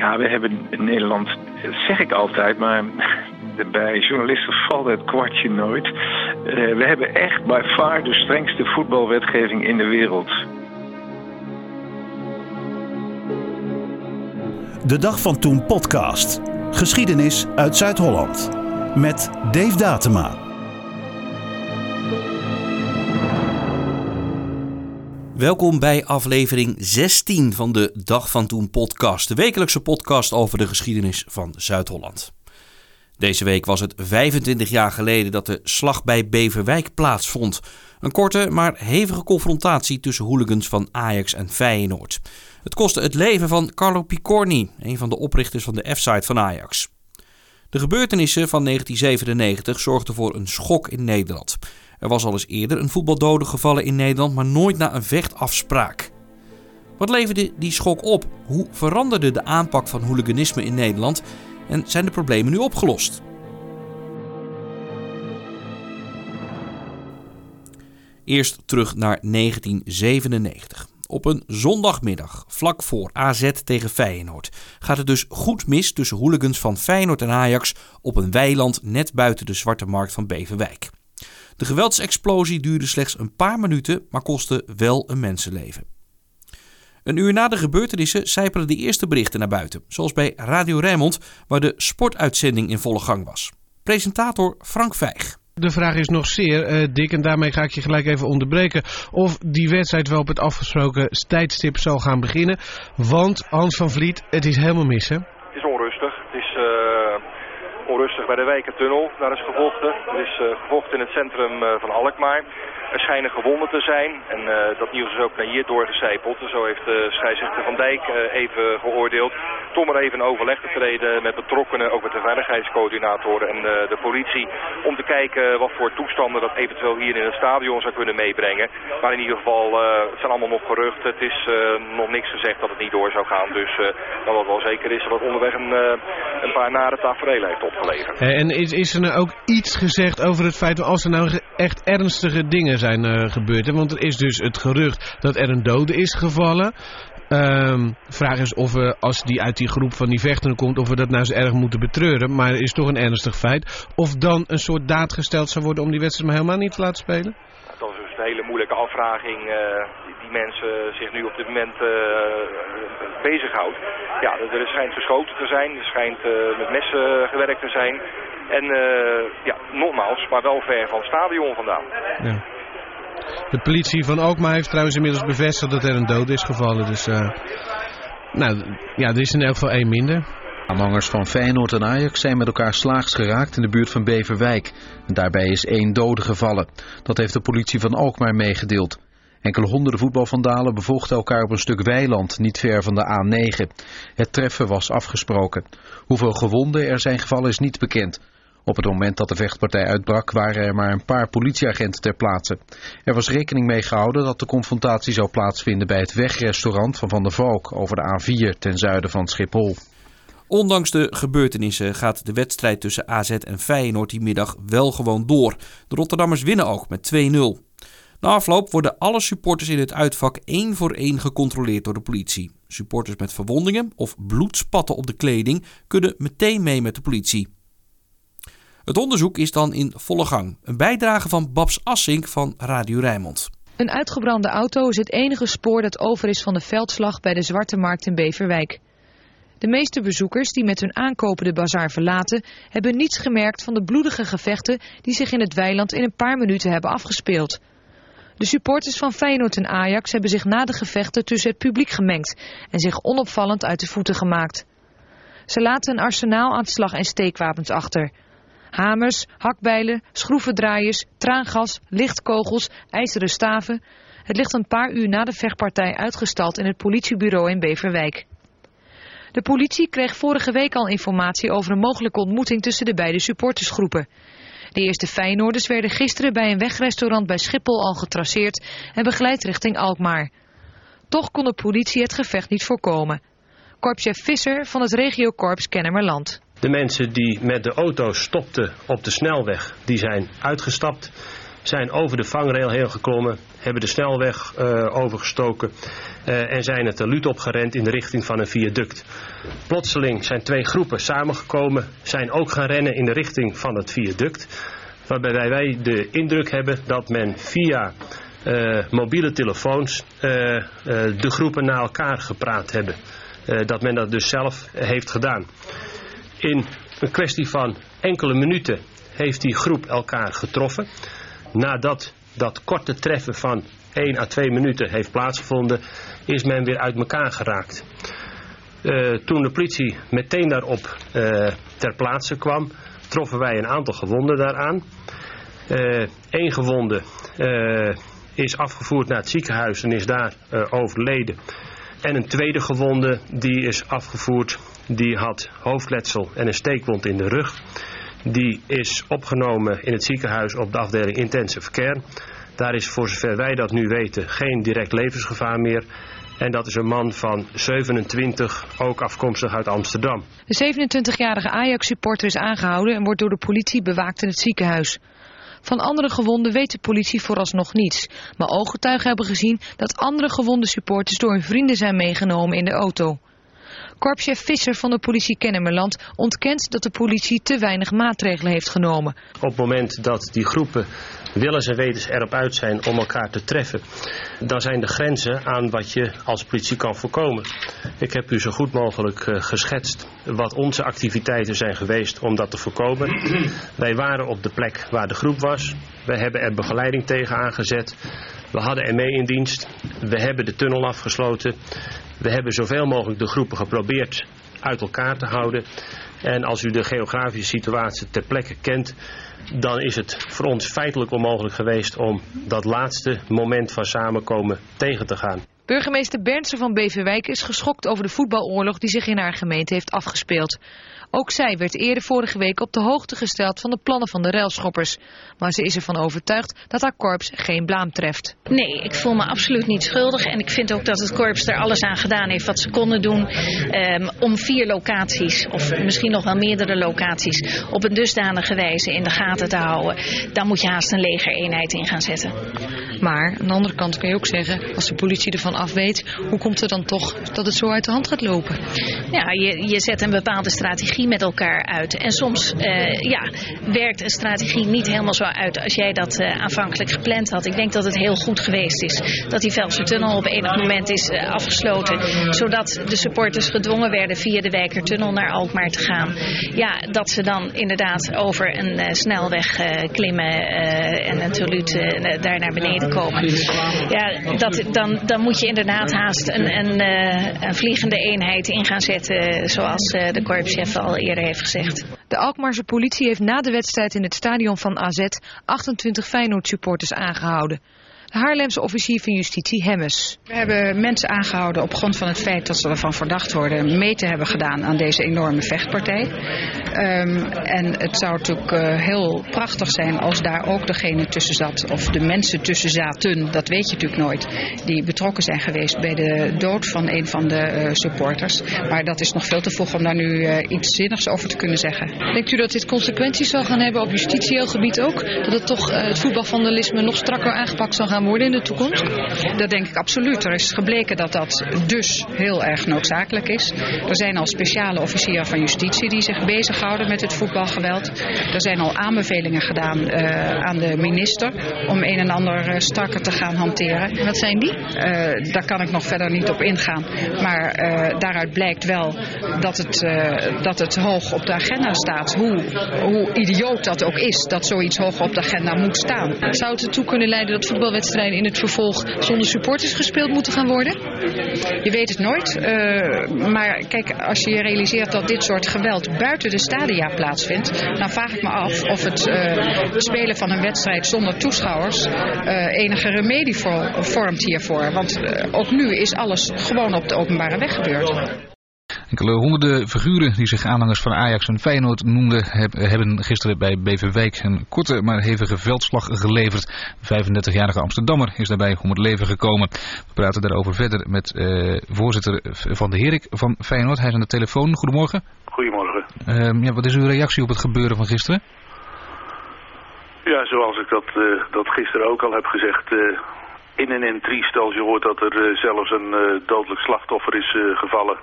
Ja, we hebben in Nederland, dat zeg ik altijd, maar bij journalisten valt het kwartje nooit. Uh, we hebben echt by far de strengste voetbalwetgeving in de wereld. De Dag van Toen podcast. Geschiedenis uit Zuid-Holland. Met Dave Datema. Welkom bij aflevering 16 van de Dag van Toen podcast. De wekelijkse podcast over de geschiedenis van Zuid-Holland. Deze week was het 25 jaar geleden dat de slag bij Beverwijk plaatsvond. Een korte, maar hevige confrontatie tussen hooligans van Ajax en Feyenoord. Het kostte het leven van Carlo Picorni, een van de oprichters van de F-site van Ajax. De gebeurtenissen van 1997 zorgden voor een schok in Nederland. Er was al eens eerder een voetbaldode gevallen in Nederland, maar nooit na een vechtafspraak. Wat leverde die schok op? Hoe veranderde de aanpak van hooliganisme in Nederland? En zijn de problemen nu opgelost? Eerst terug naar 1997. Op een zondagmiddag, vlak voor AZ tegen Feyenoord, gaat het dus goed mis tussen hooligans van Feyenoord en Ajax op een weiland net buiten de Zwarte Markt van Beverwijk. De geweldsexplosie duurde slechts een paar minuten, maar kostte wel een mensenleven. Een uur na de gebeurtenissen zijpelen de eerste berichten naar buiten, zoals bij Radio Rijnmond, waar de sportuitzending in volle gang was. Presentator Frank Vijg. De vraag is nog zeer uh, dik en daarmee ga ik je gelijk even onderbreken of die wedstrijd wel op het afgesproken tijdstip zal gaan beginnen. Want Hans van Vliet, het is helemaal mis hè? Het is onrustig. Het is uh, onrustig bij de Wijkentunnel. Daar is gevochten. Er is uh, gevochten in het centrum van Alkmaar. Er schijnen gewonden te zijn en uh, dat nieuws is ook naar hier doorgecijpeld. Zo heeft de scheidsrechter Van Dijk uh, even geoordeeld. Tom er even in overleg te treden met betrokkenen, ook met de veiligheidscoördinatoren en uh, de politie. Om te kijken wat voor toestanden dat eventueel hier in het stadion zou kunnen meebrengen. Maar in ieder geval, het zijn allemaal nog geruchten. Het is nog niks gezegd dat het niet door zou gaan. Dus dan wat wel zeker is dat onderweg een, een paar nare tafereelen heeft opgeleverd. En is, is er nou ook iets gezegd over het feit dat als er nou echt ernstige dingen zijn uh, gebeurd. Hè? Want er is dus het gerucht dat er een dode is gevallen. Um, vraag is of we, als die uit die groep van die vechteren komt, of we dat nou zo erg moeten betreuren. Maar het is toch een ernstig feit. Of dan een soort daad gesteld zou worden om die wedstrijd maar helemaal niet te laten spelen? Dat is dus een hele moeilijke afvraging uh, die, die, mensen zich nu op dit moment uh, bezighoudt. Ja, er schijnt geschoten te zijn, er schijnt met messen gewerkt te zijn. En ja, nogmaals, maar wel ver van het stadion vandaan. Ja. De politie van Alkmaar heeft trouwens inmiddels bevestigd dat er een dood is gevallen. Dus uh, nou, ja, er is in elk geval één minder. Aanhangers van Feyenoord en Ajax zijn met elkaar slaags geraakt in de buurt van Beverwijk. En daarbij is één dode gevallen. Dat heeft de politie van Alkmaar meegedeeld. Enkele honderden voetbalvandalen bevolgden elkaar op een stuk weiland niet ver van de A9. Het treffen was afgesproken. Hoeveel gewonden er zijn gevallen is niet bekend. Op het moment dat de vechtpartij uitbrak waren er maar een paar politieagenten ter plaatse. Er was rekening mee gehouden dat de confrontatie zou plaatsvinden bij het wegrestaurant van Van der Valk over de A4 ten zuiden van Schiphol. Ondanks de gebeurtenissen gaat de wedstrijd tussen AZ en Feyenoord die middag wel gewoon door. De Rotterdammers winnen ook met 2-0. Na afloop worden alle supporters in het uitvak één voor één gecontroleerd door de politie. Supporters met verwondingen of bloedspatten op de kleding kunnen meteen mee met de politie. Het onderzoek is dan in volle gang. Een bijdrage van Babs Assink van Radio Rijnmond. Een uitgebrande auto is het enige spoor dat over is van de veldslag bij de Zwarte Markt in Beverwijk. De meeste bezoekers die met hun aankopen de bazaar verlaten... hebben niets gemerkt van de bloedige gevechten die zich in het weiland in een paar minuten hebben afgespeeld. De supporters van Feyenoord en Ajax hebben zich na de gevechten tussen het publiek gemengd... en zich onopvallend uit de voeten gemaakt. Ze laten een arsenaal aan slag- en steekwapens achter... Hamers, hakbijlen, schroevendraaiers, traangas, lichtkogels, ijzeren staven. Het ligt een paar uur na de vechtpartij uitgestald in het politiebureau in Beverwijk. De politie kreeg vorige week al informatie over een mogelijke ontmoeting tussen de beide supportersgroepen. De eerste Feyenoorders werden gisteren bij een wegrestaurant bij Schiphol al getraceerd en begeleid richting Alkmaar. Toch kon de politie het gevecht niet voorkomen. Korpschef Visser van het regiokorps Kennemerland. De mensen die met de auto stopten op de snelweg, die zijn uitgestapt. zijn over de vangrail heen geklommen, hebben de snelweg uh, overgestoken uh, en zijn het luut opgerend in de richting van een viaduct. Plotseling zijn twee groepen samengekomen, zijn ook gaan rennen in de richting van het viaduct, waarbij wij de indruk hebben dat men via uh, mobiele telefoons de groepen naar elkaar gepraat hebben. dat men dat dus zelf heeft gedaan. In een kwestie van enkele minuten heeft die groep elkaar getroffen. Nadat dat korte treffen van 1 à 2 minuten heeft plaatsgevonden, is men weer uit elkaar geraakt. Uh, toen de politie meteen daarop uh, ter plaatse kwam, troffen wij een aantal gewonden daaraan. Eén uh, gewonde is afgevoerd naar het ziekenhuis en is daar overleden. En een tweede gewonde die is afgevoerd, die had hoofdletsel en een steekwond in de rug. Die is opgenomen in het ziekenhuis op de afdeling intensive care. Daar is voor zover wij dat nu weten geen direct levensgevaar meer. En dat is een man van 27, ook afkomstig uit Amsterdam. De 27-jarige Ajax-supporter is aangehouden en wordt door de politie bewaakt in het ziekenhuis. Van andere gewonden weet de politie vooralsnog niets. Maar ooggetuigen hebben gezien dat andere gewonde supporters door hun vrienden zijn meegenomen in de auto. Korpschef Visser van de politie Kennemerland ontkent dat de politie te weinig maatregelen heeft genomen. Op het moment dat die groepen willens en wetens erop uit zijn om elkaar te treffen, dan zijn de grenzen aan wat je als politie kan voorkomen. Ik heb u zo goed mogelijk uh, geschetst wat onze activiteiten zijn geweest om dat te voorkomen. Wij waren op de plek waar de groep was. We hebben er begeleiding tegen aangezet. We hadden mee in dienst. We hebben de tunnel afgesloten. We hebben zoveel mogelijk de groepen geprobeerd uit elkaar te houden. En als u de geografische situatie ter plekke kent, dan is het voor ons feitelijk onmogelijk geweest om dat laatste moment van samenkomen tegen te gaan. Burgemeester Bernsen van Beverwijk is geschokt over de voetbaloorlog die zich in haar gemeente heeft afgespeeld. Ook zij werd eerder vorige week op de hoogte gesteld van de plannen van de railschoppers. Maar ze is ervan overtuigd dat haar korps geen blaam treft. Nee, ik voel me absoluut niet schuldig. En ik vind ook dat het korps er alles aan gedaan heeft wat ze konden doen. Um, om vier locaties, of misschien nog wel meerdere locaties, op een dusdanige wijze in de gaten te houden. Dan moet je haast een legereenheid in gaan zetten. Maar aan de andere kant kun je ook zeggen, als de politie ervan af weet, hoe komt het dan toch dat het zo uit de hand gaat lopen? Ja, je, je zet een bepaalde strategie met elkaar uit. En soms uh, ja, werkt een strategie niet helemaal zo uit als jij dat uh, aanvankelijk gepland had. Ik denk dat het heel goed geweest is dat die Veldse tunnel op enig moment is uh, afgesloten. Zodat de supporters gedwongen werden via de Wijkertunnel naar Alkmaar te gaan. Ja, dat ze dan inderdaad over een snelweg klimmen en een toluut daar naar beneden komen. Ja, dat, dan, dan moet je inderdaad haast een, een, een vliegende eenheid in gaan zetten. Zoals de korpschef al eerder heeft gezegd. De Alkmaarse politie heeft na de wedstrijd in het stadion van AZ 28 Feyenoord supporters aangehouden. De Haarlemse officier van justitie Hemmes. We hebben mensen aangehouden op grond van het feit dat ze ervan verdacht worden mee te hebben gedaan aan deze enorme vechtpartij. Um, en het zou natuurlijk uh, heel prachtig zijn als daar ook degene tussen zat, of de mensen tussen zaten, dat weet je natuurlijk nooit, die betrokken zijn geweest bij de dood van een van de uh, supporters. Maar dat is nog veel te vroeg om daar nu uh, iets zinnigs over te kunnen zeggen. Denkt u dat dit consequenties zal gaan hebben op justitieel gebied ook? Dat het toch het voetbalvandalisme nog strakker aangepakt zal gaan worden in de toekomst? Dat denk ik absoluut. Er is gebleken dat dat dus heel erg noodzakelijk is. Er zijn al speciale officieren van justitie die zich bezighouden met het voetbalgeweld. Er zijn al aanbevelingen gedaan uh, aan de minister om een en ander uh, strakker te gaan hanteren. Wat zijn die? Uh, daar kan ik nog verder niet op ingaan. Maar daaruit blijkt wel dat het, dat het hoog op de agenda staat. Hoe, hoe idioot dat ook is, dat zoiets hoog op de agenda moet staan. Zou het ertoe kunnen leiden dat voetbalwedstrijden in het vervolg zonder supporters gespeeld moeten gaan worden? Je weet het nooit. Uh, maar kijk, als je realiseert dat dit soort geweld buiten de stadia plaatsvindt, dan vraag ik me af of het uh, spelen van een wedstrijd zonder toeschouwers uh, enige remedie vormt hiervoor. Want ook nu is alles gewoon op de openbare weg gebeurd. Enkele honderden figuren die zich aanhangers van Ajax en Feyenoord noemden, hebben gisteren bij Beverwijk een korte maar hevige veldslag geleverd. De 35-jarige Amsterdammer is daarbij om het leven gekomen. We praten daarover verder met uh, voorzitter van de Herik van Feyenoord. Hij is aan de telefoon. Goedemorgen. Goedemorgen. Uh, ja, wat is uw reactie op het gebeuren van gisteren? Ja, zoals ik dat, uh, dat gisteren ook al heb gezegd, uh, in en in triest als je hoort dat er uh, zelfs een dodelijk slachtoffer is gevallen.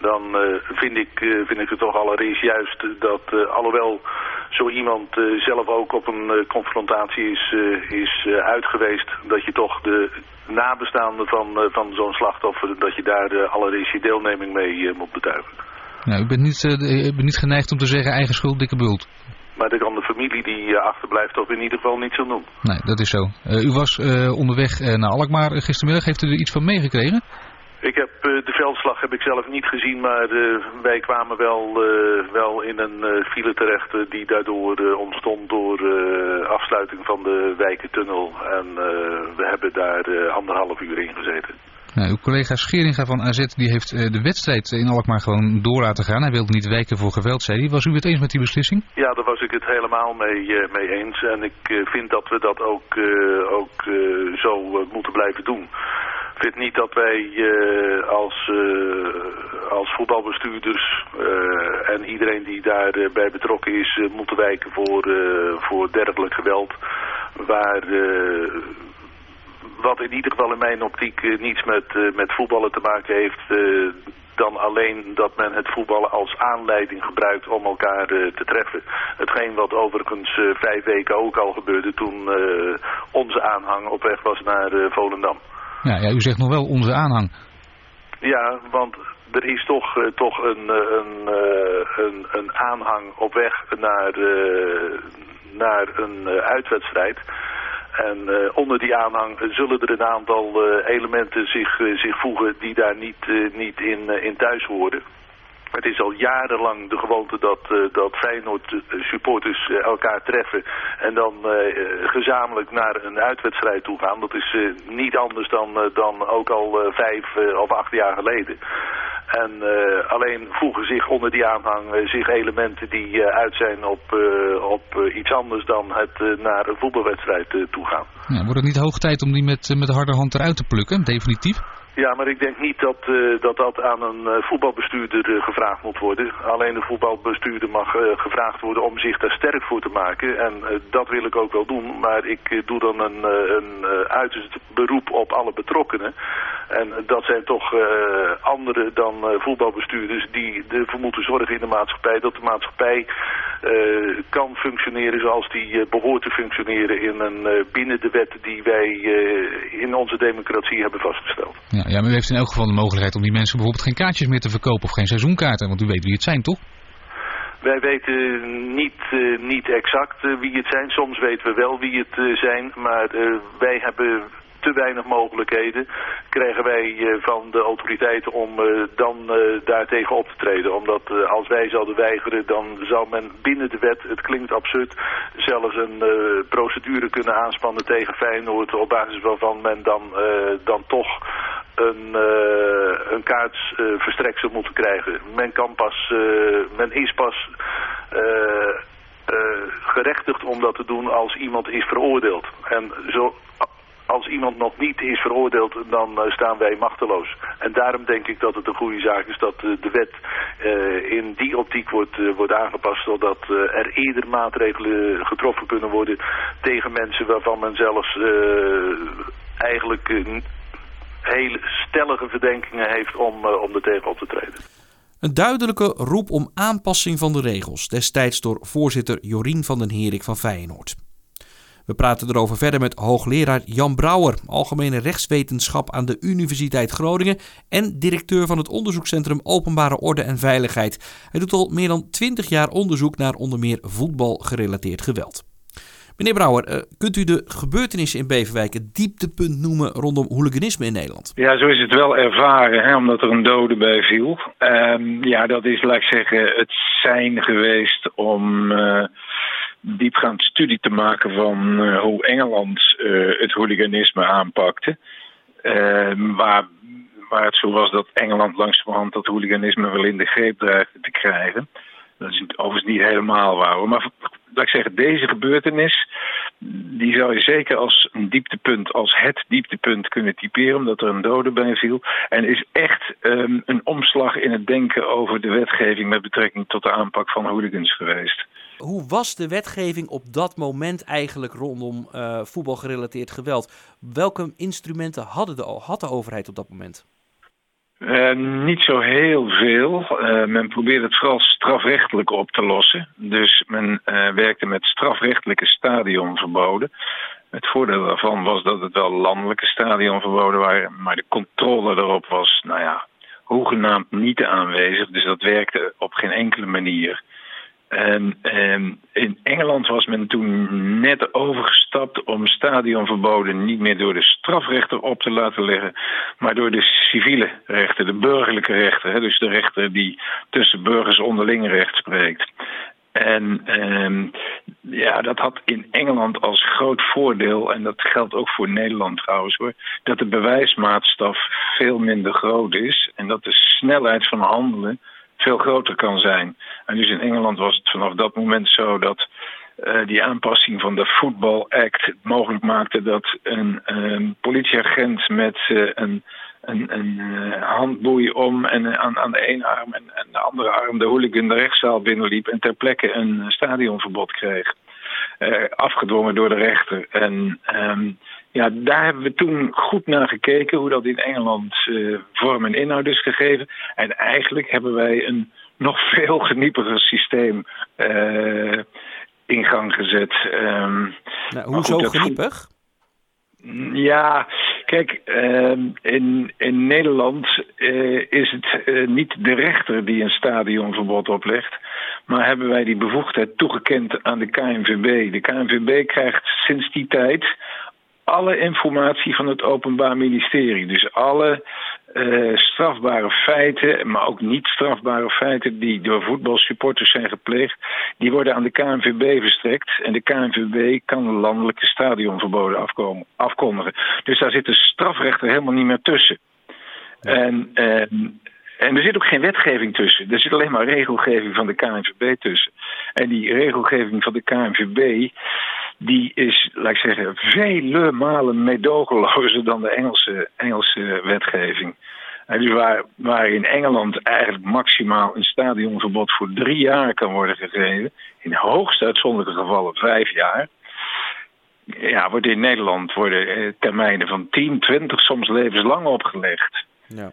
Dan vind, ik, vind ik het toch allereerst juist dat, alhoewel zo iemand zelf ook op een confrontatie is, is uitgeweest, dat je toch de nabestaanden van, van zo'n slachtoffer, dat je daar allereerst je deelneming mee moet betuigen. Nou, u bent niet, bent niet geneigd om te zeggen eigen schuld, dikke bult. Maar dat kan de familie die achterblijft toch in ieder geval niet zo doen. Nee, dat is zo. Uh, u was uh, onderweg naar Alkmaar gistermiddag. Heeft u er iets van meegekregen? Ik heb de veldslag heb ik zelf niet gezien, maar wij kwamen wel, wel in een file terecht die daardoor ontstond door afsluiting van de Wijkentunnel. En we hebben daar anderhalf uur in gezeten. Nou, uw collega Scheringa van AZ die heeft de wedstrijd in Alkmaar gewoon door laten gaan. Hij wilde niet wijken voor geweld, zei hij. Was u het eens met die beslissing? Ja, daar was ik het helemaal mee, mee eens. En ik vind dat we dat ook, ook zo moeten blijven doen. Ik vind niet dat wij als, als voetbalbestuurders en iedereen die daarbij betrokken is... moeten wijken voor, voor dergelijk geweld. Waar wat in ieder geval in mijn optiek niets met, met voetballen te maken heeft... Dan alleen dat men het voetballen als aanleiding gebruikt om elkaar te treffen. Hetgeen wat overigens vijf weken ook al gebeurde toen onze aanhang op weg was naar Volendam. Ja, ja, u zegt nog wel onze aanhang. Ja, want er is toch, toch een, een, een, een aanhang op weg naar, naar een uitwedstrijd... En onder die aanhang zullen er een aantal elementen zich, zich voegen die daar niet, niet in, in thuis horen. Het is al jarenlang de gewoonte dat, uh, dat Feyenoord supporters uh, elkaar treffen en dan gezamenlijk naar een uitwedstrijd toe gaan. Dat is niet anders dan, dan ook al vijf of acht jaar geleden. En alleen voegen zich onder die aanhang zich elementen die uit zijn op, op iets anders dan het naar een voetbalwedstrijd toe gaan. Ja, wordt het niet hoog tijd om die met, met harde hand eruit te plukken, definitief? Ja, maar ik denk niet dat uh, dat, dat aan een uh, voetbalbestuurder uh, gevraagd moet worden. Alleen de voetbalbestuurder mag gevraagd worden om zich daar sterk voor te maken. En dat wil ik ook wel doen. Maar ik doe dan een, een uiterst beroep op alle betrokkenen. En dat zijn toch anderen dan voetbalbestuurders die ervoor moeten zorgen in de maatschappij. Dat de maatschappij kan functioneren zoals die behoort te functioneren in een, binnen de wet die wij in onze democratie hebben vastgesteld. Ja. Ja, maar u heeft in elk geval de mogelijkheid om die mensen bijvoorbeeld geen kaartjes meer te verkopen of geen seizoenkaarten, want u weet wie het zijn, toch? Wij weten niet, uh, niet exact uh, wie het zijn. Soms weten we wel wie het zijn, maar wij hebben te weinig mogelijkheden krijgen wij van de autoriteiten om dan daartegen op te treden. Omdat als wij zouden weigeren, dan zou men binnen de wet, het klinkt absurd, zelfs een procedure kunnen aanspannen tegen Feyenoord op basis waarvan men dan, dan toch een, uh, een zou moeten krijgen. Men kan pas, uh, men is pas gerechtigd om dat te doen als iemand is veroordeeld. En zo, als iemand nog niet is veroordeeld, dan staan wij machteloos. En daarom denk ik dat het een goede zaak is dat de wet in die optiek wordt, wordt aangepast, zodat er eerder maatregelen getroffen kunnen worden tegen mensen waarvan men zelfs eigenlijk hele stellige verdenkingen heeft om, uh, om er tegen op te treden. Een duidelijke roep om aanpassing van de regels, destijds door voorzitter Jorien van den Herik van Feyenoord. We praten erover verder met hoogleraar Jan Brouwer, algemene rechtswetenschap aan de Universiteit Groningen en directeur van het onderzoekscentrum Openbare Orde en Veiligheid. Hij doet al meer dan 20 jaar onderzoek naar onder meer voetbalgerelateerd geweld. Meneer Brouwer, uh, kunt u de gebeurtenissen in Beverwijk het dieptepunt noemen rondom hooliganisme in Nederland? Ja, zo is het wel ervaren, hè, omdat er een dode bij viel. Uh, ja, dat is, laat ik zeggen, het zijn geweest om uh, diepgaand studie te maken van uh, hoe Engeland het hooliganisme aanpakte. Ehm, waar, waar het zo was dat Engeland langzamerhand dat hooliganisme wel in de greep dreigde te krijgen. Dat is overigens niet helemaal waar. Maar laat ik zeggen, deze gebeurtenis, die zou je zeker als een dieptepunt, als het dieptepunt kunnen typeren, omdat er een dode bij viel. En is echt um, een omslag in het denken over de wetgeving met betrekking tot de aanpak van hooligans geweest. Hoe was de wetgeving op dat moment eigenlijk rondom uh, voetbalgerelateerd geweld? Welke instrumenten hadden de, had de overheid op dat moment? Uh, niet zo heel veel. Uh, men probeerde het vooral strafrechtelijk op te lossen. Dus men uh, werkte met strafrechtelijke stadionverboden. Het voordeel daarvan was dat het wel landelijke stadionverboden waren, maar de controle daarop was, nou ja, hoegenaamd niet aanwezig. Dus dat werkte op geen enkele manier. En, en, in Engeland was men toen net overgestapt om stadionverboden niet meer door de strafrechter op te laten leggen, maar door de civiele rechter, de burgerlijke rechter. Hè, dus de rechter die tussen burgers onderling recht spreekt. En um, ja, dat had in Engeland als groot voordeel, en dat geldt ook voor Nederland trouwens hoor, dat de bewijsmaatstaf veel minder groot is en dat de snelheid van handelen veel groter kan zijn. En dus in Engeland was het vanaf dat moment zo dat uh, die aanpassing van de Football Act het mogelijk maakte dat een, politieagent met uh, een, een, een uh, handboei om en aan, aan de ene arm en, de andere arm de hooligan de rechtszaal binnenliep en ter plekke een stadionverbod kreeg. afgedwongen door de rechter. En um, ja, daar hebben we toen goed naar gekeken hoe dat in Engeland uh, vorm en inhoud is gegeven. En eigenlijk hebben wij een nog veel geniepiger systeem uh, in gang gezet. Um, nou, hoezo geniepig? Ja, kijk, uh, in, in Nederland uh, is het uh, niet de rechter die een stadionverbod oplegt, maar hebben wij die bevoegdheid toegekend aan de KNVB. De KNVB krijgt sinds die tijd alle informatie van het Openbaar Ministerie. Dus alle uh, strafbare feiten, maar ook niet strafbare feiten die door voetbalsupporters zijn gepleegd, die worden aan de KNVB verstrekt. En de KNVB kan landelijke stadionverboden afkomen, afkondigen. Dus daar zit de strafrechter helemaal niet meer tussen. Ja. En, uh, en er zit ook geen wetgeving tussen. Er zit alleen maar regelgeving van de KNVB tussen. En die regelgeving van de KNVB die is, laat ik zeggen, vele malen meedogenlozer dan de Engelse, Engelse wetgeving. En dus waar, waar in Engeland eigenlijk maximaal een stadionverbod voor drie jaar kan worden gegeven, in hoogst uitzonderlijke gevallen vijf jaar, ja, wordt in Nederland worden eh, termijnen van 10, 20, soms levenslang opgelegd. Ja.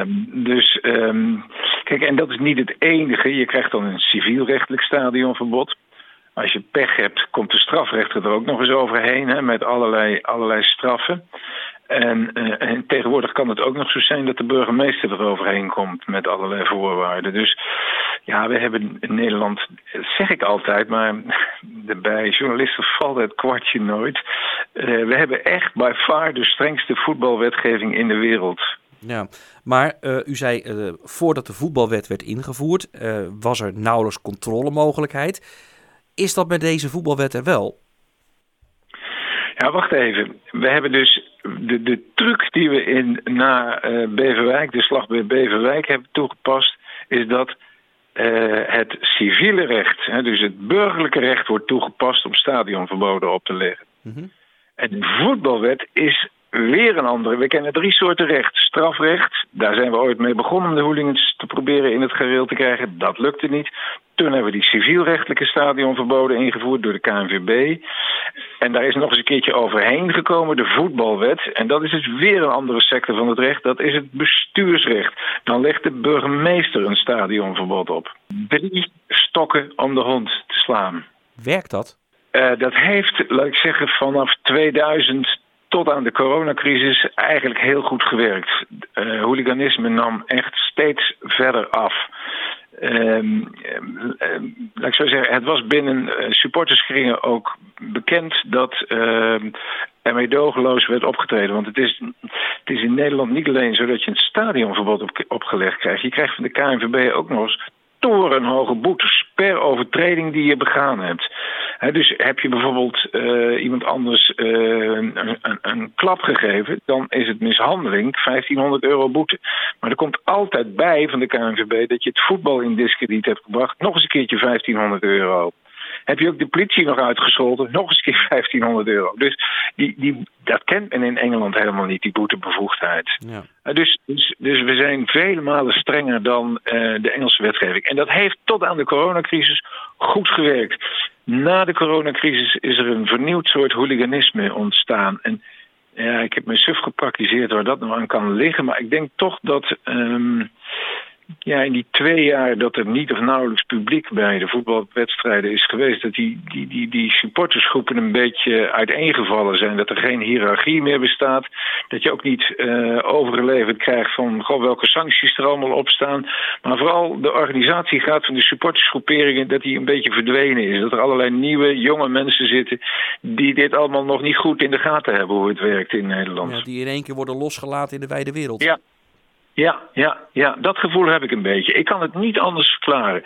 Um, dus, um, kijk, en dat is niet het enige. Je krijgt dan een civielrechtelijk stadionverbod. Als je pech hebt, komt de strafrechter er ook nog eens overheen hè, met allerlei, allerlei straffen. En, uh, en, tegenwoordig kan het ook nog zo zijn dat de burgemeester er overheen komt met allerlei voorwaarden. Dus ja, we hebben in Nederland, zeg ik altijd, maar bij journalisten valt het kwartje nooit. Uh, we hebben echt bij far de strengste voetbalwetgeving in de wereld. Ja, maar uh, u zei voordat de voetbalwet werd ingevoerd, was er nauwelijks controlemogelijkheid. Is dat bij deze voetbalwet er wel? Ja, wacht even. We hebben dus de, de truc die we in, na uh, Beverwijk, de slag bij Beverwijk, hebben toegepast, is dat uh, het civiele recht, hè, dus het burgerlijke recht, wordt toegepast om stadionverboden op te leggen. Mm -hmm. En de voetbalwet is weer een andere. We kennen drie soorten recht. Strafrecht, daar zijn we ooit mee begonnen om de hooligans te proberen in het gereel te krijgen. Dat lukte niet. Toen hebben we die civielrechtelijke stadionverboden ingevoerd door de KNVB. En daar is nog eens een keertje overheen gekomen, de voetbalwet. En dat is dus weer een andere sector van het recht. Dat is het bestuursrecht. Dan legt de burgemeester een stadionverbod op. Drie stokken om de hond te slaan. Werkt dat? Uh, dat heeft, laat ik zeggen, vanaf 2000 tot aan de coronacrisis eigenlijk heel goed gewerkt. Uh, hooliganisme nam echt steeds verder af. Um, laat ik zo zeggen, het was binnen uh, supporterskringen ook bekend dat uh, er meedogenloos werd opgetreden. Want het is, het is in Nederland niet alleen zo dat je een stadionverbod op, opgelegd krijgt. Je krijgt van de KNVB ook nog eens torenhoge boetes per overtreding die je begaan hebt. He, dus heb je bijvoorbeeld uh, iemand anders uh, een, een, een, klap gegeven, dan is het mishandeling 1500 euro boete. Maar er komt altijd bij van de KNVB dat je het voetbal in discrediet hebt gebracht, nog eens een keertje 1500 euro. Heb je ook de politie nog uitgescholden, nog eens keer 1500 euro. Dus die, die, dat kent men in Engeland helemaal niet, die boetebevoegdheid. Ja. Uh, dus, dus, dus we zijn vele malen strenger dan uh, de Engelse wetgeving. En dat heeft tot aan de coronacrisis goed gewerkt. Na de coronacrisis is er een vernieuwd soort hooliganisme ontstaan. En ja, ik heb me suf gepraktiseerd waar dat nou aan kan liggen. Maar ik denk toch dat um, ja, in die twee jaar dat er niet of nauwelijks publiek bij de voetbalwedstrijden is geweest, dat die, die, die, die supportersgroepen een beetje uiteengevallen zijn. Dat er geen hiërarchie meer bestaat. Dat je ook niet uh, overgeleverd krijgt van goh, welke sancties er allemaal op staan. Maar vooral de organisatiegraad van de supportersgroeperingen, dat die een beetje verdwenen is. Dat er allerlei nieuwe, jonge mensen zitten die dit allemaal nog niet goed in de gaten hebben hoe het werkt in Nederland. Ja, die in één keer worden losgelaten in de wijde wereld. Ja, ja, ja, ja, dat gevoel heb ik een beetje. Ik kan het niet anders verklaren.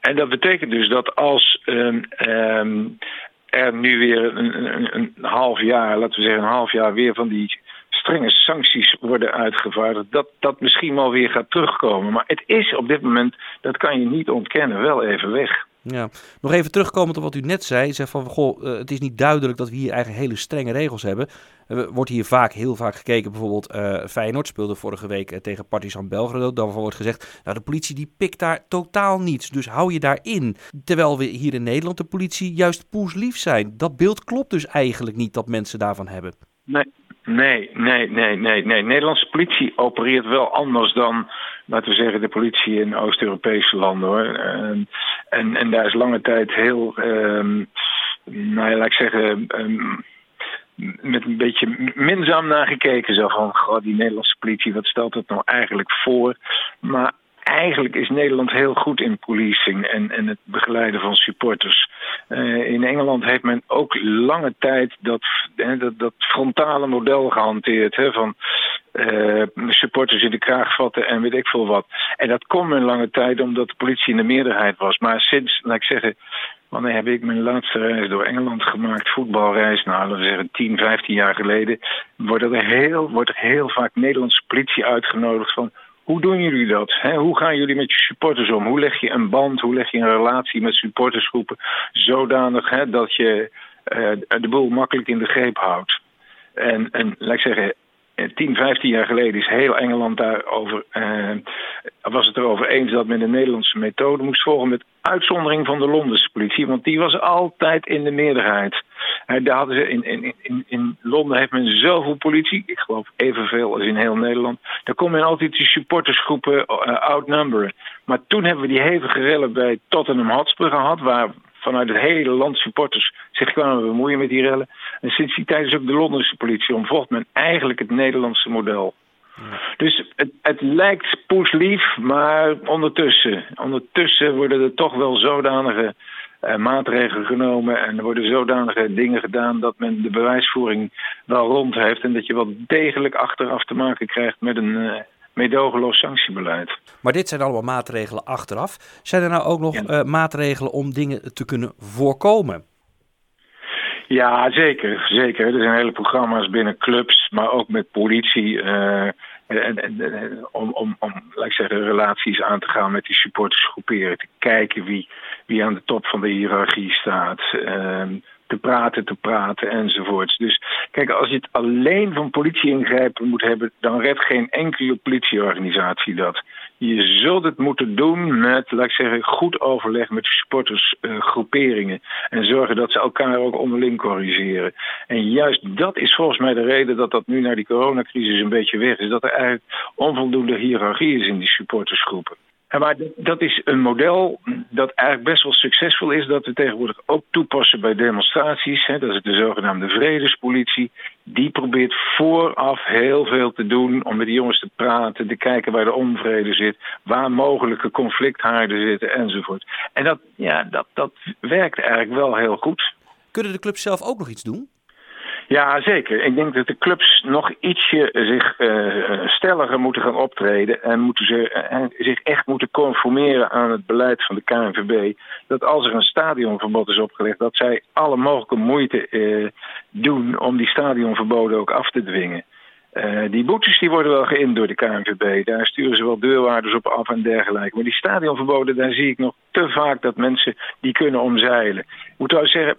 En dat betekent dus dat als um, um, er nu weer een, een, een, half jaar, laten we zeggen een half jaar weer van die strenge sancties worden uitgevaardigd, dat dat misschien wel weer gaat terugkomen. Maar het is op dit moment, dat kan je niet ontkennen, wel even weg. Ja, nog even terugkomend op wat u net zei. Zeg van, goh, uh, het is niet duidelijk dat we hier eigenlijk hele strenge regels hebben. Er wordt hier vaak, heel vaak gekeken. Bijvoorbeeld uh, Feyenoord speelde vorige week tegen Partizan Belgrado. Daarvan wordt gezegd, nou de politie die pikt daar totaal niets. Dus hou je daarin. Terwijl we hier in Nederland de politie juist poeslief zijn. Dat beeld klopt dus eigenlijk niet dat mensen daarvan hebben. Nee, Nee, nee, nee, nee, nee. Nederlandse politie opereert wel anders dan, laten we zeggen, de politie in Oost-Europese landen hoor. En, en, en, daar is lange tijd heel, um, nou ja, laat ik zeggen, um, met een beetje minzaam naar gekeken. Zo van, goh, die Nederlandse politie, wat stelt het nou eigenlijk voor? Maar eigenlijk is Nederland heel goed in policing en, en het begeleiden van supporters. Uh, in Engeland heeft men ook lange tijd dat, dat, dat frontale model gehanteerd. Hè, van uh, supporters in de kraag vatten en weet ik veel wat. En dat kon men lange tijd omdat de politie in de meerderheid was. Maar sinds, laat ik zeggen, wanneer heb ik mijn laatste reis door Engeland gemaakt, voetbalreis, nou laten we zeggen 10, 15 jaar geleden, wordt er heel, wordt er heel vaak Nederlandse politie uitgenodigd van hoe doen jullie dat? Hoe gaan jullie met je supporters om? Hoe leg je een band, hoe leg je een relatie met supportersgroepen zodanig dat je uh, de boel makkelijk in de greep houdt? En, en laat ik zeggen, 10, 15 jaar geleden is heel Engeland daarover, uh, was het erover eens dat men de Nederlandse methode moest volgen met uitzondering van de Londense politie, want die was altijd in de meerderheid. Uh, daar hadden ze in, in, in, in Londen heeft men zoveel politie, ik geloof evenveel als in heel Nederland. Daar kon men altijd die supportersgroepen uh, outnumberen. Maar toen hebben we die hevige rellen bij Tottenham Hotspur gehad, waar vanuit het hele land supporters zich kwamen bemoeien met die rellen. En sinds die tijd is ook de Londense politie omvolgt men eigenlijk het Nederlandse model. Ja. Dus het, het lijkt poeslief, maar ondertussen, ondertussen worden er toch wel zodanige uh, maatregelen genomen en er worden zodanige dingen gedaan dat men de bewijsvoering wel rond heeft en dat je wel degelijk achteraf te maken krijgt met een uh, meedogenloos sanctiebeleid. Maar dit zijn allemaal maatregelen achteraf. Zijn er nou ook nog ja. uh, maatregelen om dingen te kunnen voorkomen? Ja, zeker. zeker. Er zijn hele programma's binnen clubs, maar ook met politie. Uh, en, en, en, om, om, om laat ik zeggen, relaties aan te gaan met die supportersgroeperen. Te kijken wie, wie aan de top van de hiërarchie staat. Uh, te praten, te praten enzovoorts. Dus kijk, als je het alleen van politie-ingrijpen moet hebben, dan redt geen enkele politieorganisatie dat. Je zult het moeten doen met, laat ik zeggen, goed overleg met supportersgroeperingen. Uh, en zorgen dat ze elkaar ook onderling corrigeren. En juist dat is volgens mij de reden dat dat nu naar die coronacrisis een beetje weg is. Dat er eigenlijk onvoldoende hiërarchie is in die supportersgroepen. Maar dat is een model dat eigenlijk best wel succesvol is. Dat we tegenwoordig ook toepassen bij demonstraties. Dat is de zogenaamde vredespolitie. Die probeert vooraf heel veel te doen om met die jongens te praten. Te kijken waar de onvrede zit. Waar mogelijke conflicthaarden zitten enzovoort. En dat, ja, dat, dat werkt eigenlijk wel heel goed. Kunnen de clubs zelf ook nog iets doen? Ja, zeker. Ik denk dat de clubs nog ietsje zich uh, stelliger moeten gaan optreden en moeten ze, uh, zich echt moeten conformeren aan het beleid van de KNVB. Dat als er een stadionverbod is opgelegd, dat zij alle mogelijke moeite doen om die stadionverboden ook af te dwingen. Die boetes die worden wel geïnd door de KNVB. Daar sturen ze wel deurwaarders op af en dergelijke. Maar die stadionverboden, daar zie ik nog te vaak dat mensen die kunnen omzeilen. Ik moet wel zeggen,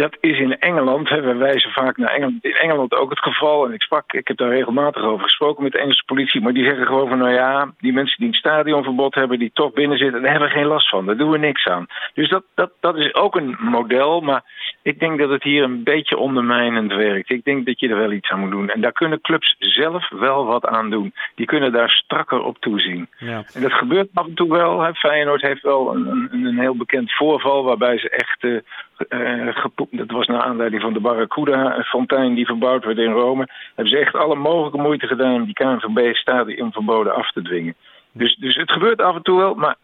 dat is in Engeland, hè, we wijzen vaak naar Engeland, in Engeland ook het geval. En ik sprak, ik heb daar regelmatig over gesproken met de Engelse politie. Maar die zeggen gewoon van, nou ja, die mensen die een stadionverbod hebben, die toch binnen zitten, daar hebben we geen last van. Daar doen we niks aan. Dus dat, dat, dat is ook een model. Maar ik denk dat het hier een beetje ondermijnend werkt. Ik denk dat je er wel iets aan moet doen. En daar kunnen clubs zelf wel wat aan doen. Die kunnen daar strakker op toezien. Ja. En dat gebeurt af en toe wel. Hè. Feyenoord heeft wel een, een, een heel bekend voorval waarbij ze echt uh, uh, dat was naar aanleiding van de Barracuda-fontein die verbouwd werd in Rome. Hebben ze echt alle mogelijke moeite gedaan om die KNVB-stadionverboden af te dwingen. Dus, dus het gebeurt af en toe wel, maar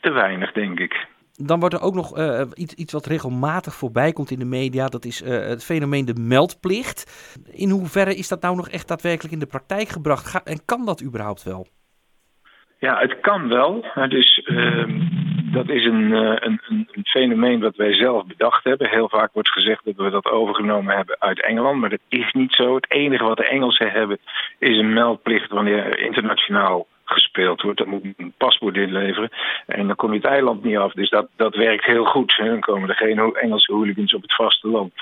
te weinig, denk ik. Dan wordt er ook nog uh, iets, iets wat regelmatig voorbij komt in de media. Dat is uh, het fenomeen de meldplicht. In hoeverre is dat nou nog echt daadwerkelijk in de praktijk gebracht? Ga, en kan dat überhaupt wel? Ja, het kan wel. Dus uh, dat is een, uh, een, een, fenomeen wat wij zelf bedacht hebben. Heel vaak wordt gezegd dat we dat overgenomen hebben uit Engeland, maar dat is niet zo. Het enige wat de Engelsen hebben is een meldplicht wanneer internationaal gespeeld wordt. Dan moet je een paspoort inleveren. En dan kom je het eiland niet af. Dus dat, dat werkt heel goed. Dan komen er geen Engelse hooligans op het vasteland.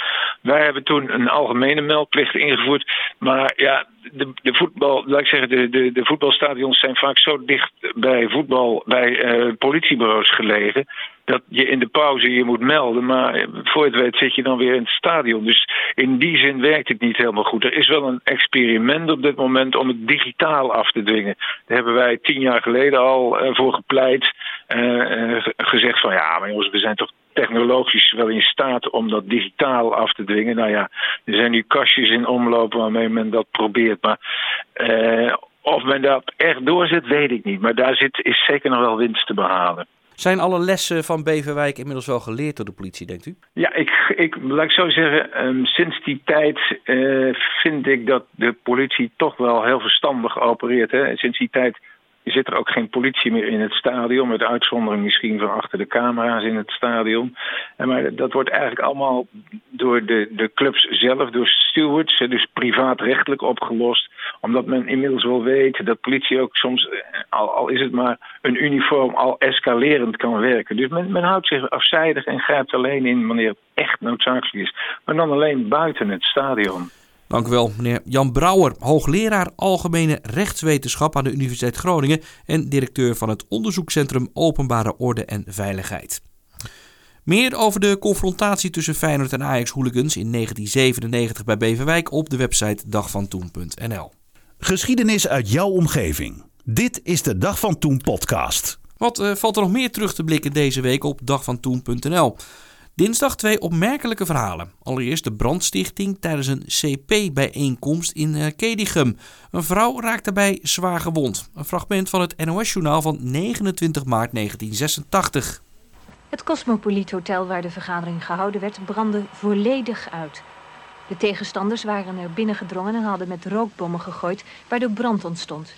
Wij hebben toen een algemene meldplicht ingevoerd. Maar ja, de, de voetbal, laat ik zeggen, de, de, de voetbalstadions zijn vaak zo dicht bij voetbal, bij uh, politiebureaus gelegen dat je in de pauze je moet melden. Maar voor het weet zit je dan weer in het stadion. Dus in die zin werkt het niet helemaal goed. Er is wel een experiment op dit moment om het digitaal af te dwingen. Daar hebben wij tien jaar geleden al uh, voor gepleit. Uh, gezegd van ja, maar jongens, we zijn toch technologisch wel in staat om dat digitaal af te dwingen. Nou ja, er zijn nu kastjes in omloop waarmee men dat probeert. Maar uh, of men dat echt doorzet, weet ik niet. Maar daar zit, is zeker nog wel winst te behalen. Zijn alle lessen van Beverwijk inmiddels wel geleerd door de politie, denkt u? Ja, ik, ik laat ik zo zeggen, um, sinds die tijd uh, vind ik dat de politie toch wel heel verstandig opereert. Hè. Sinds die tijd zit er ook geen politie meer in het stadion, met uitzondering misschien van achter de camera's in het stadion. En maar dat wordt eigenlijk allemaal door de, de clubs zelf, door stewards, dus privaatrechtelijk opgelost. Omdat men inmiddels wel weet dat politie ook soms, eh, al, is het maar een uniform, al escalerend kan werken. Dus men, men houdt zich afzijdig en grijpt alleen in wanneer het echt noodzakelijk is. Maar dan alleen buiten het stadion. Dank u wel, meneer Jan Brouwer, hoogleraar Algemene Rechtswetenschap aan de Universiteit Groningen en directeur van het onderzoekscentrum Openbare Orde en Veiligheid. Meer over de confrontatie tussen Feyenoord en Ajax-hooligans in 1997 bij Beverwijk op de website dagvantoen.nl. Geschiedenis uit jouw omgeving. Dit is de Dag van Toen podcast. Wat uh, valt er nog meer terug te blikken deze week op dagvantoen.nl? Dinsdag twee opmerkelijke verhalen. Allereerst de brandstichting tijdens een CP-bijeenkomst in uh, Kedigum. Een vrouw raakt daarbij zwaar gewond. Een fragment van het NOS-journaal van 29 maart 1986. Het Cosmopoliet Hotel waar de vergadering gehouden werd brandde volledig uit. De tegenstanders waren er binnengedrongen en hadden met rookbommen gegooid, waardoor brand ontstond.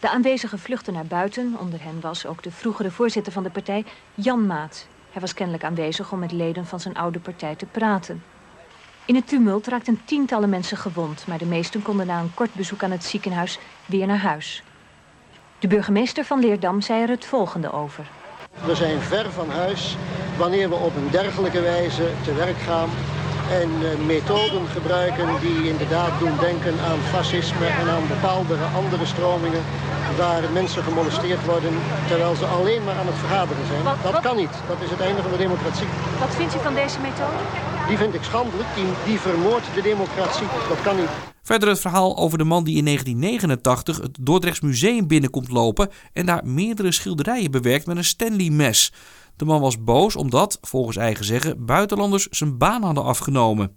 De aanwezigen vluchtten naar buiten. Onder hen was ook de vroegere voorzitter van de partij, Jan Maat. Hij was kennelijk aanwezig om met leden van zijn oude partij te praten. In het tumult raakten tientallen mensen gewond, maar de meesten konden na een kort bezoek aan het ziekenhuis weer naar huis. De burgemeester van Leerdam zei er het volgende over. We zijn ver van huis wanneer we op een dergelijke wijze te werk gaan en uh, methoden gebruiken die inderdaad doen denken aan fascisme en aan bepaalde andere stromingen waar mensen gemolesteerd worden terwijl ze alleen maar aan het vergaderen zijn. dat kan niet. Dat is het einde van de democratie. Wat vindt u van deze methode? Die vind ik schandelijk. Die, die vermoordt de democratie. Dat kan niet. Verder het verhaal over de man die in 1989 het Dordrechts Museum binnenkomt lopen en daar meerdere schilderijen bewerkt met een Stanley-mes. De man was boos omdat, volgens eigen zeggen, buitenlanders zijn baan hadden afgenomen.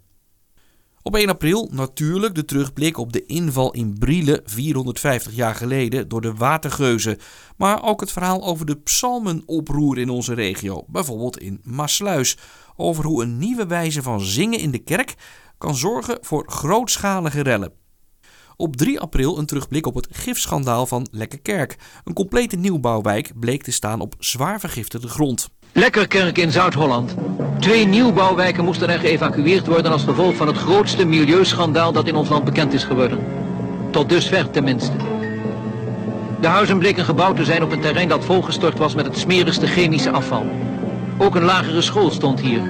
Op 1 april natuurlijk de terugblik op de inval in Brielle 450 jaar geleden door de watergeuzen. Maar ook het verhaal over de psalmenoproer in onze regio, bijvoorbeeld in Maasluis. Over hoe een nieuwe wijze van zingen in de kerk kan zorgen voor grootschalige rellen. Op 3 april een terugblik op het gifschandaal van Lekkerkerk. Een complete nieuwbouwwijk bleek te staan op zwaar vergiftigde grond. Lekkerkerk in Zuid-Holland. Twee nieuwbouwwijken moesten er geëvacueerd worden als gevolg van het grootste milieuschandaal dat in ons land bekend is geworden. Tot dusver tenminste. De huizen bleken gebouwd te zijn op een terrein dat volgestort was met het smerigste chemische afval. Ook een lagere school stond hier.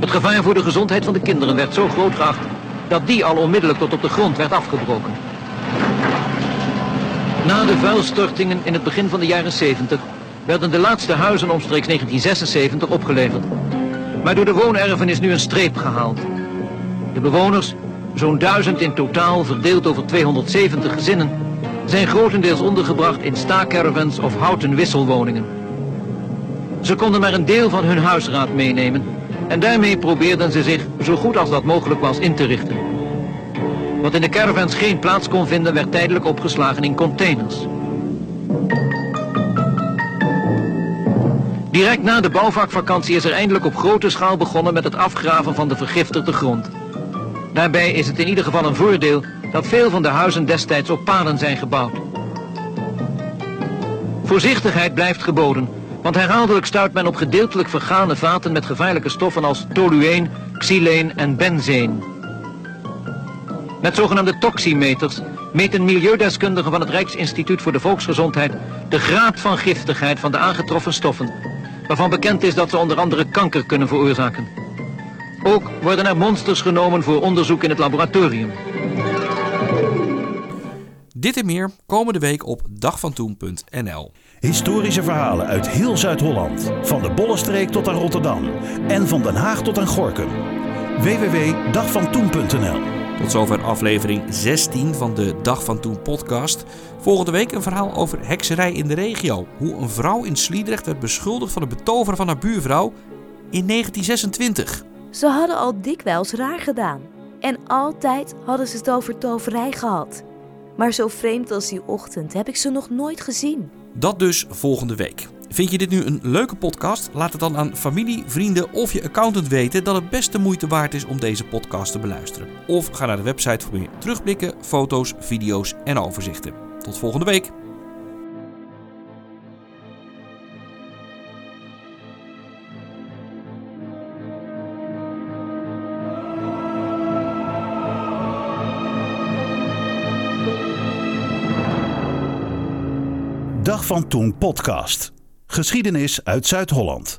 Het gevaar voor de gezondheid van de kinderen werd zo groot geacht dat die al onmiddellijk tot op de grond werd afgebroken. Na de vuilstortingen in het begin van de jaren 70 werden de laatste huizen omstreeks 1976 opgeleverd. Maar door de woonerven is nu een streep gehaald. De bewoners, zo'n duizend in totaal verdeeld over 270 gezinnen, zijn grotendeels ondergebracht in staakcaravans of houten wisselwoningen. Ze konden maar een deel van hun huisraad meenemen en daarmee probeerden ze zich zo goed als dat mogelijk was in te richten. Wat in de caravans geen plaats kon vinden werd tijdelijk opgeslagen in containers. Direct na de bouwvakvakantie is er eindelijk op grote schaal begonnen met het afgraven van de vergiftigde grond. Daarbij is het in ieder geval een voordeel dat veel van de huizen destijds op paden zijn gebouwd. Voorzichtigheid blijft geboden, want herhaaldelijk stuit men op gedeeltelijk vergane vaten met gevaarlijke stoffen als tolueen, xyleen en benzeen. Met zogenaamde toximeters meten milieudeskundigen van het Rijksinstituut voor de Volksgezondheid de graad van giftigheid van de aangetroffen stoffen, waarvan bekend is dat ze onder andere kanker kunnen veroorzaken. Ook worden er monsters genomen voor onderzoek in het laboratorium. Dit en meer komende week op dagvantoen.nl. Historische verhalen uit heel Zuid-Holland. Van de Bollenstreek tot aan Rotterdam. En van Den Haag tot aan Gorkum. www.dagvantoen.nl Tot zover aflevering 16 van de Dag van Toen podcast. Volgende week een verhaal over hekserij in de regio. Hoe een vrouw in Sliedrecht werd beschuldigd van het betoveren van haar buurvrouw in 1926. Ze hadden al dikwijls raar gedaan. En altijd hadden ze het over toverij gehad. Maar zo vreemd als die ochtend heb ik ze nog nooit gezien. Dat dus volgende week. Vind je dit nu een leuke podcast? Laat het dan aan familie, vrienden of je accountant weten dat het best de moeite waard is om deze podcast te beluisteren. Of ga naar de website voor meer terugblikken, foto's, video's en overzichten. Tot volgende week. Van Toen podcast. Geschiedenis uit Zuid-Holland.